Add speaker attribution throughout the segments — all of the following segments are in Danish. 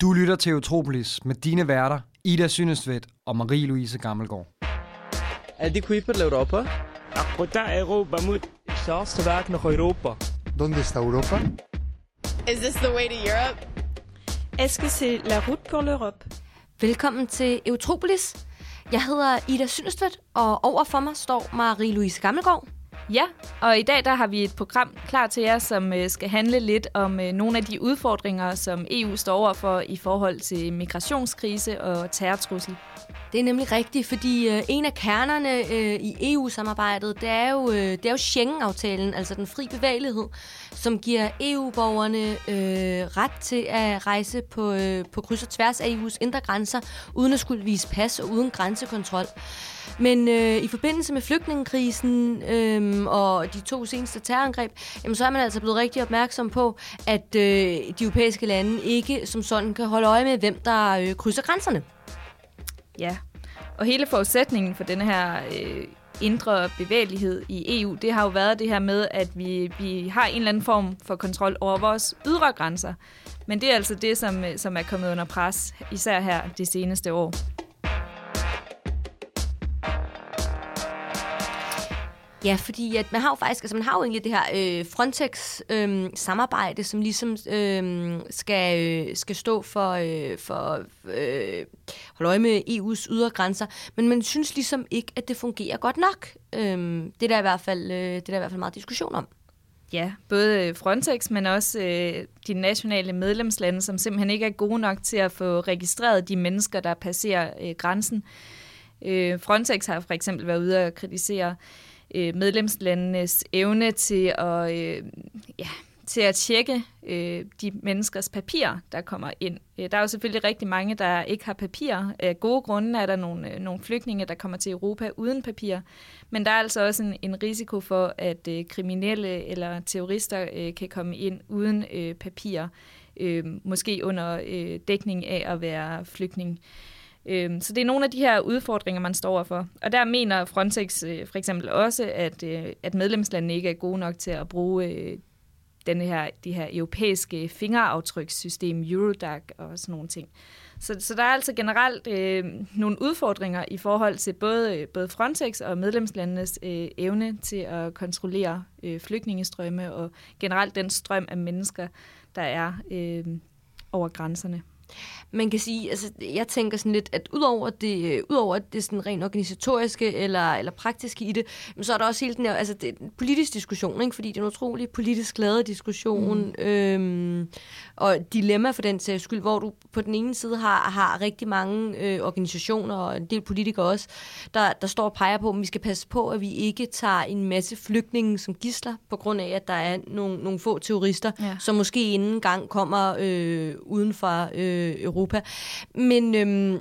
Speaker 1: Du lytter til Utropolis med dine værter, Ida Synnestvedt og Marie-Louise Gammelgaard.
Speaker 2: È di qui per l'Europa?
Speaker 3: Portar Europa mod største værk nach Europa.
Speaker 4: ¿Dónde está Europa?
Speaker 5: Is this the way to Europe?
Speaker 6: Est-ce que c'est la route pour l'Europe?
Speaker 7: Velkommen til Eutropolis. Jeg hedder Ida Synnestvedt, og over for mig står Marie-Louise Gammelgaard.
Speaker 6: Ja, og i dag der har vi et program klar til jer, som øh, skal handle lidt om øh, nogle af de udfordringer, som EU står overfor i forhold til migrationskrise og terrortrussel.
Speaker 7: Det er nemlig rigtigt, fordi øh, en af kernerne øh, i EU-samarbejdet, det er jo, øh, det er jo Schengen-aftalen, altså den fri bevægelighed, som giver EU-borgerne øh, ret til at rejse på, øh, på kryds og tværs af EU's indre grænser, uden at skulle vise pas og uden grænsekontrol. Men øh, i forbindelse med flygtningekrisen øh, og de to seneste terrorangreb, jamen, så er man altså blevet rigtig opmærksom på, at øh, de europæiske lande ikke som sådan kan holde øje med, hvem der øh, krydser grænserne.
Speaker 6: Ja, og hele forudsætningen for denne her øh, indre bevægelighed i EU, det har jo været det her med, at vi, vi har en eller anden form for kontrol over vores ydre grænser. Men det er altså det, som, øh, som er kommet under pres, især her de seneste år.
Speaker 7: Ja, fordi at man har jo faktisk, altså man har jo egentlig det her øh, Frontex-samarbejde, øhm, øh, som ligesom øh, skal, øh, skal stå for, øh, for øh, holde øje med EU's ydre grænser, men man synes ligesom ikke, at det fungerer godt nok. Øh, det er der i hvert fald, øh, det er der i hvert fald meget diskussion om.
Speaker 6: Ja, både øh, Frontex, men også øh, de nationale medlemslande, som simpelthen ikke er gode nok til at få registreret de mennesker, der passerer øh, grænsen. Øh, Frontex har for eksempel været ude og kritisere øh, Øh, medlemslandenes evne til at, øh, ja, til at tjekke øh, de menneskers papirer, der kommer ind. Øh, der er jo selvfølgelig rigtig mange, der ikke har papirer. Af gode grunde er der nogle, øh, nogle flygtninge, der kommer til Europa uden papirer. Men der er altså også en, en risiko for, at øh, kriminelle eller terrorister øh, kan komme ind uden øh, papirer. Øh, måske under øh, dækning af at være flygtning. Øh, så det er nogle af de her udfordringer, man står overfor. Og der mener Frontex øh, for eksempel også, at, øh, at medlemslandene ikke er gode nok til at bruge øh, denne her, de her europæiske fingeraftrykssystem, Eurodac og sådan nogle ting. Så, så der er altså generelt øh, nogle udfordringer i forhold til både, øh, både Frontex og medlemslandenes øh, evne til at kontrollere øh, flygtningestrømme og generelt den strøm af mennesker, der er øh, over grænserne
Speaker 7: man kan sige, altså jeg tænker sådan lidt, at udover det, udover det sådan rent organisatoriske eller, eller praktiske i det, så er der også hele den her, altså det politisk diskussion, ikke? fordi det er en utrolig politisk lavet diskussion, mm. øhm, og dilemma for den sags skyld, hvor du på den ene side har, har rigtig mange øh, organisationer og en del politikere også, der, der står og peger på, at vi skal passe på, at vi ikke tager en masse flygtninge som gisler, på grund af, at der er nogle, nogle få terrorister, ja. som måske inden gang kommer øh, uden for øh, Europa. Men... Øh,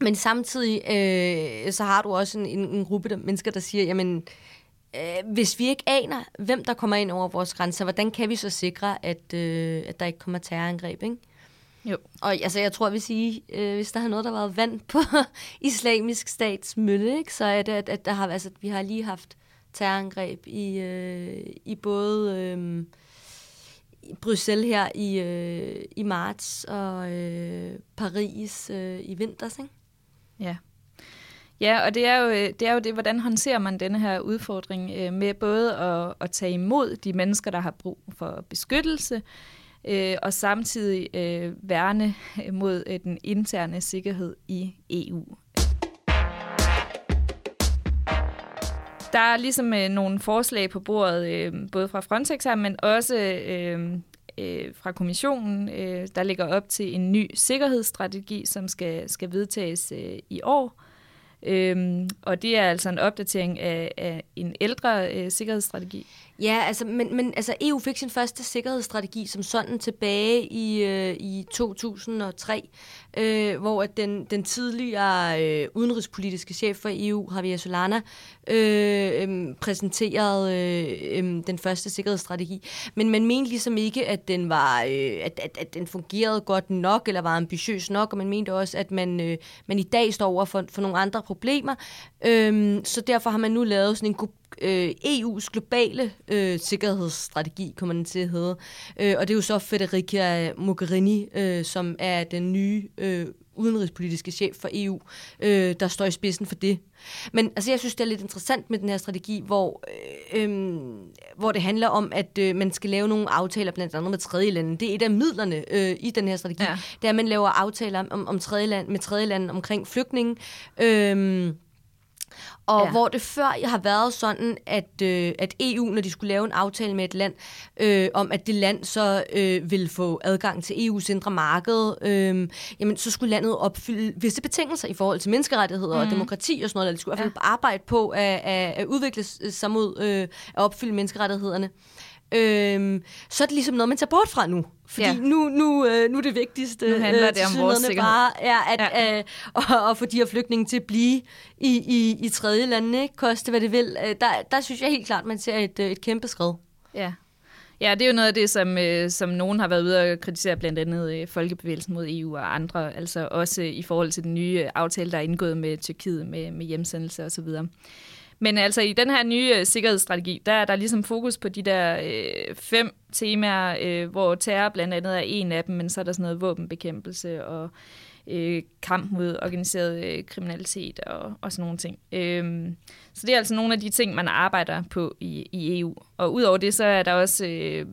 Speaker 7: men samtidig øh, så har du også en, en, en gruppe af mennesker, der siger, jamen, øh, hvis vi ikke aner, hvem der kommer ind over vores grænser, hvordan kan vi så sikre, at, øh, at der ikke kommer terrorangreb, ikke?
Speaker 6: Jo.
Speaker 7: Og altså, jeg tror, vi sige, øh, hvis der har noget, der har været vand på islamisk stats mølle, ikke, så er det, at, at der har, altså, vi har lige haft terrorangreb i, øh, i både øh, i Bruxelles her i, øh, i marts og øh, Paris øh, i vinters, ikke?
Speaker 6: Ja. Ja, og det er, jo, øh, det er jo det, hvordan håndterer man denne her udfordring øh, med både at, at tage imod de mennesker, der har brug for beskyttelse, øh, og samtidig øh, værne mod øh, den interne sikkerhed i EU. Der er ligesom øh, nogle forslag på bordet, øh, både fra Frontex her, men også øh, øh, fra kommissionen, øh, der ligger op til en ny sikkerhedsstrategi, som skal, skal vedtages øh, i år. Øhm, og det er altså en opdatering af, af en ældre øh, sikkerhedsstrategi.
Speaker 7: Ja, altså, men, men altså, EU fik sin første sikkerhedsstrategi som sådan tilbage i, øh, i 2003, øh, hvor at den, den tidligere øh, udenrigspolitiske chef for EU, Javier Solana, øh, øh, præsenterede øh, øh, den første sikkerhedsstrategi. Men man mente ligesom ikke, at den var øh, at, at, at den fungerede godt nok, eller var ambitiøs nok, og man mente også, at man, øh, man i dag står over for, for nogle andre problemer. Øh, så derfor har man nu lavet sådan en øh, EU's globale øh, sikkerhedsstrategi, kommer den til at hedde. Øh, og det er jo så Federica Mogherini, øh, som er den nye øh, udenrigspolitiske chef for EU, øh, der står i spidsen for det. Men altså, jeg synes, det er lidt interessant med den her strategi, hvor, øh, øh, hvor det handler om, at øh, man skal lave nogle aftaler blandt andet med tredje lande. Det er et af midlerne øh, i den her strategi. Ja. Det er, at man laver aftaler om, om tredje land, med tredje lande omkring flygtninge. Øh, og ja. hvor det før har været sådan, at, øh, at EU, når de skulle lave en aftale med et land, øh, om at det land så øh, ville få adgang til EU's indre marked, øh, jamen så skulle landet opfylde visse betingelser i forhold til menneskerettigheder mm. og demokrati og sådan noget, eller de skulle i hvert fald ja. arbejde på at, at, at udvikle sig mod øh, at opfylde menneskerettighederne øhm, så er det ligesom noget, man tager bort fra nu. Fordi ja. nu, nu, øh, nu er det vigtigste
Speaker 6: nu handler øh, det om vores
Speaker 7: bare er at, ja. øh, at, at få de her flygtninge til at blive i, i, i tredje lande, ikke? koste hvad det vil. Øh, der, der synes jeg helt klart, man ser et, øh, et kæmpe skred.
Speaker 6: Ja. Ja, det er jo noget af det, som, øh, som nogen har været ude og kritisere, blandt andet øh, Folkebevægelsen mod EU og andre, altså også i forhold til den nye aftale, der er indgået med Tyrkiet med, med hjemsendelse osv. Men altså i den her nye øh, sikkerhedsstrategi, der er der ligesom fokus på de der øh, fem temaer, øh, hvor terror blandt andet er en af dem, men så er der sådan noget våbenbekæmpelse og øh, kamp mod organiseret øh, kriminalitet og, og sådan nogle ting. Øh, så det er altså nogle af de ting, man arbejder på i, i EU. Og udover det, så er der også øh,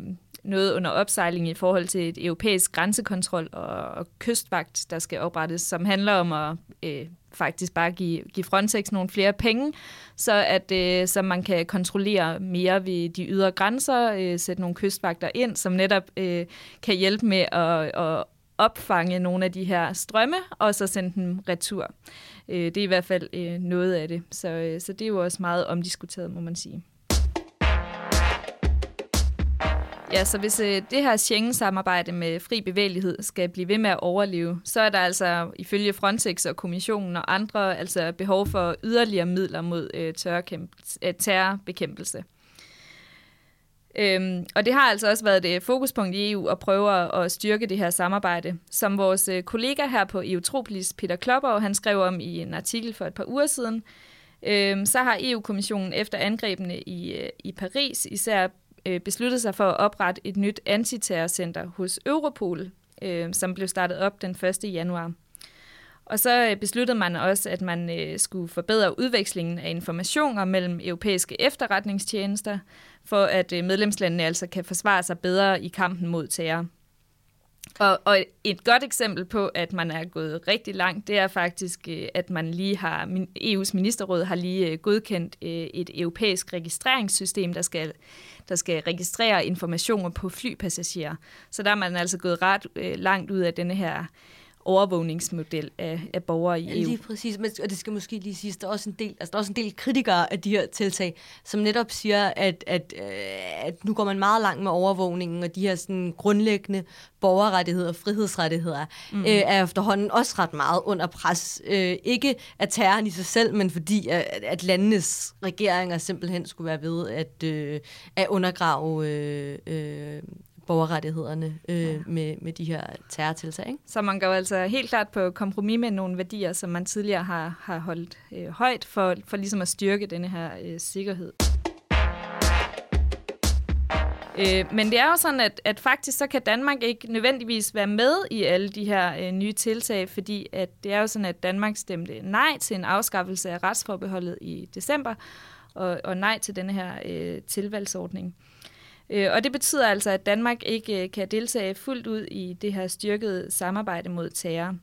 Speaker 6: noget under opsejling i forhold til et europæisk grænsekontrol og, og kystvagt, der skal oprettes, som handler om at øh, faktisk bare give, give Frontex nogle flere penge, så at øh, så man kan kontrollere mere ved de ydre grænser, øh, sætte nogle kystvagter ind, som netop øh, kan hjælpe med at, at opfange nogle af de her strømme, og så sende dem retur. Øh, det er i hvert fald øh, noget af det. Så, øh, så det er jo også meget omdiskuteret, må man sige. Ja, så hvis øh, det her Schengen-samarbejde med fri bevægelighed skal blive ved med at overleve, så er der altså ifølge Frontex og kommissionen og andre altså behov for yderligere midler mod øh, øh, terrorbekæmpelse. Øhm, og det har altså også været et fokuspunkt i EU at prøve at styrke det her samarbejde. Som vores øh, kollega her på Eutropolis, Peter Klopper, han skrev om i en artikel for et par uger siden, øhm, så har EU-kommissionen efter angrebene i, øh, i Paris især øh, besluttet sig for at oprette et nyt antiterrorcenter hos Europol, øh, som blev startet op den 1. januar. Og så øh, besluttede man også, at man øh, skulle forbedre udvekslingen af informationer mellem europæiske efterretningstjenester, for at øh, medlemslandene altså kan forsvare sig bedre i kampen mod terror. Og, og et godt eksempel på, at man er gået rigtig langt, det er faktisk, øh, at man lige har, EU's ministerråd har lige øh, godkendt øh, et europæisk registreringssystem, der skal, der skal registrere informationer på flypassagerer. Så der er man altså gået ret langt ud af denne her overvågningsmodel af, af borgere i EU.
Speaker 7: Lige præcis, men, og det skal måske lige siges, der er også en del, altså, der er også en del kritikere af de her tiltag, som netop siger, at, at, øh, at nu går man meget langt med overvågningen, og de her sådan, grundlæggende borgerrettigheder og frihedsrettigheder mm. øh, er efterhånden også ret meget under pres. Øh, ikke af terroren i sig selv, men fordi at, at landenes regeringer simpelthen skulle være ved at, øh, at undergrave øh, øh, borgerrettighederne øh, ja. med, med de her terrortiltag. Ikke?
Speaker 6: Så man går altså helt klart på kompromis med nogle værdier, som man tidligere har, har holdt øh, højt for, for ligesom at styrke denne her øh, sikkerhed. Øh, men det er jo sådan, at, at faktisk så kan Danmark ikke nødvendigvis være med i alle de her øh, nye tiltag, fordi at det er jo sådan, at Danmark stemte nej til en afskaffelse af retsforbeholdet i december, og, og nej til denne her øh, tilvalgsordning. Øh, Øh, og det betyder altså, at Danmark ikke øh, kan deltage fuldt ud i det her styrkede samarbejde mod terror.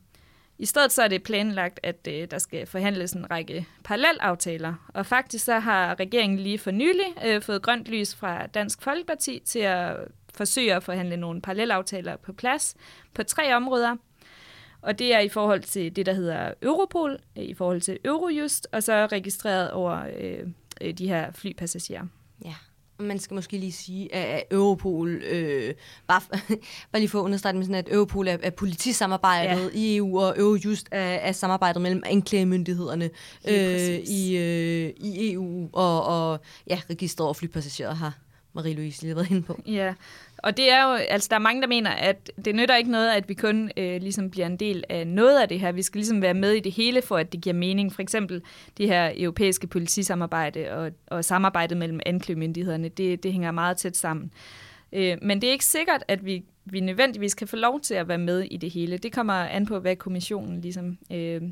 Speaker 6: I stedet så er det planlagt, at øh, der skal forhandles en række parallelaftaler. Og faktisk så har regeringen lige for nylig øh, fået grønt lys fra Dansk Folkeparti til at forsøge at forhandle nogle parallelaftaler på plads på tre områder. Og det er i forhold til det, der hedder Europol, øh, i forhold til Eurojust, og så registreret over øh, de her flypassagerer.
Speaker 7: Ja, man skal måske lige sige, at Europol, øh, bare, bare lige for at understrege med sådan, at Europol er, er politisamarbejdet ja. i EU, og Eurojust er, er samarbejdet mellem anklagemyndighederne øh, i, øh, i EU, og, og ja, registret over flypassagerer har Marie-Louise lige været inde på.
Speaker 6: Ja, Og det er jo, altså der er mange, der mener, at det nytter ikke noget, at vi kun øh, ligesom bliver en del af noget af det her. Vi skal ligesom være med i det hele, for at det giver mening. For eksempel det her europæiske politisamarbejde og, og samarbejdet mellem anklagemyndighederne, det, det hænger meget tæt sammen. Øh, men det er ikke sikkert, at vi, vi nødvendigvis kan få lov til at være med i det hele. Det kommer an på, hvad kommissionen ligesom, øh,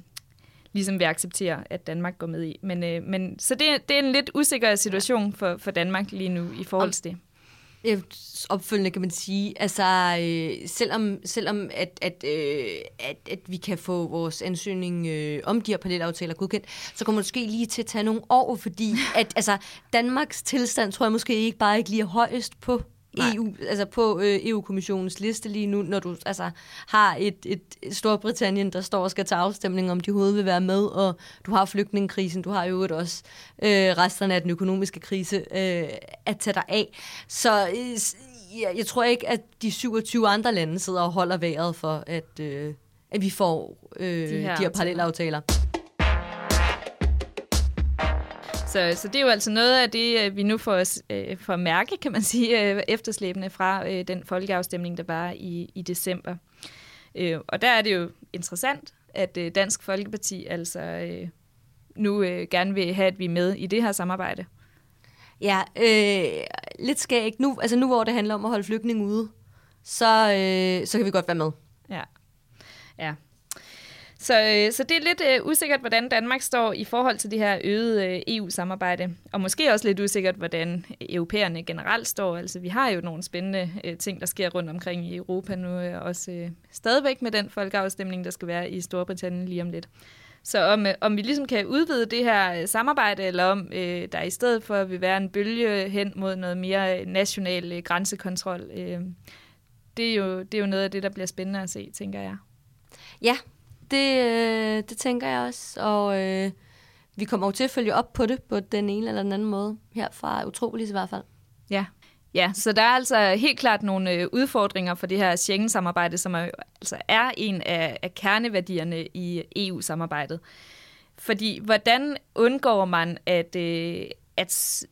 Speaker 6: ligesom vil acceptere, at Danmark går med i. Men, øh, men, så det, det er en lidt usikker situation for, for Danmark lige nu i forhold til det.
Speaker 7: Opfølgende kan man sige, altså øh, selvom, selvom at, at, øh, at, at vi kan få vores ansøgning øh, om de her parallelaftaler godkendt, så kommer måske lige til at tage nogle år, fordi at, altså, Danmarks tilstand tror jeg måske ikke bare ikke lige er højest på. EU, altså på øh, EU-kommissionens liste lige nu, når du altså, har et, et Storbritannien, der står og skal tage afstemning om, de overhovedet vil være med, og du har flygtningekrisen, du har jo også øh, resterne af den økonomiske krise øh, at tage dig af. Så øh, jeg, jeg tror ikke, at de 27 andre lande sidder og holder vejret for, at, øh, at vi får øh, de her, de her parallelaftaler.
Speaker 6: Så, så det er jo altså noget af det, øh, vi nu får, øh, får mærke, kan man sige, øh, efterslæbende fra øh, den folkeafstemning, der var i, i december. Øh, og der er det jo interessant, at øh, Dansk Folkeparti altså øh, nu øh, gerne vil have, at vi er med i det her samarbejde.
Speaker 7: Ja, øh, lidt skægt. Nu, altså nu hvor det handler om at holde flygtninge ude, så, øh, så kan vi godt være med.
Speaker 6: Ja. Ja, så, øh, så det er lidt øh, usikkert, hvordan Danmark står i forhold til det her øgede øh, EU-samarbejde. Og måske også lidt usikkert, hvordan europæerne generelt står. Altså, vi har jo nogle spændende øh, ting, der sker rundt omkring i Europa nu. Øh, også øh, stadigvæk med den folkeafstemning, der skal være i Storbritannien lige om lidt. Så om, øh, om vi ligesom kan udvide det her øh, samarbejde, eller om øh, der i stedet for vil være en bølge hen mod noget mere øh, national øh, grænsekontrol, øh, det, er jo, det er jo noget af det, der bliver spændende at se, tænker jeg.
Speaker 7: Ja, det, øh, det tænker jeg også, og øh, vi kommer jo til at følge op på det på den ene eller den anden måde, her fra Utroligt i hvert fald.
Speaker 6: Ja. Ja, så der er altså helt klart nogle øh, udfordringer for det her Schengen-samarbejde, som er, altså er en af, af kerneværdierne i EU-samarbejdet. Fordi hvordan undgår man at, øh, at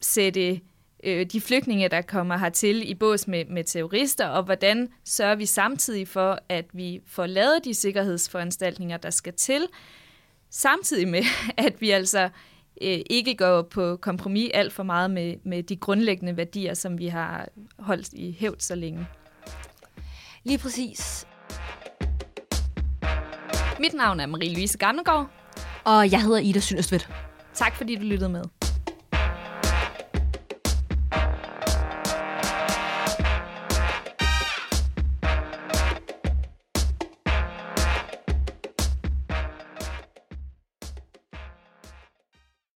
Speaker 6: sætte øh, de flygtninge, der kommer hertil i bås med, med terrorister, og hvordan sørger vi samtidig for, at vi får lavet de sikkerhedsforanstaltninger, der skal til, samtidig med, at vi altså øh, ikke går på kompromis alt for meget med, med de grundlæggende værdier, som vi har holdt i hævd så længe.
Speaker 7: Lige præcis.
Speaker 6: Mit navn er Marie-Louise Gammelgaard.
Speaker 7: Og jeg hedder Ida Synnestvedt.
Speaker 6: Tak fordi du lyttede med.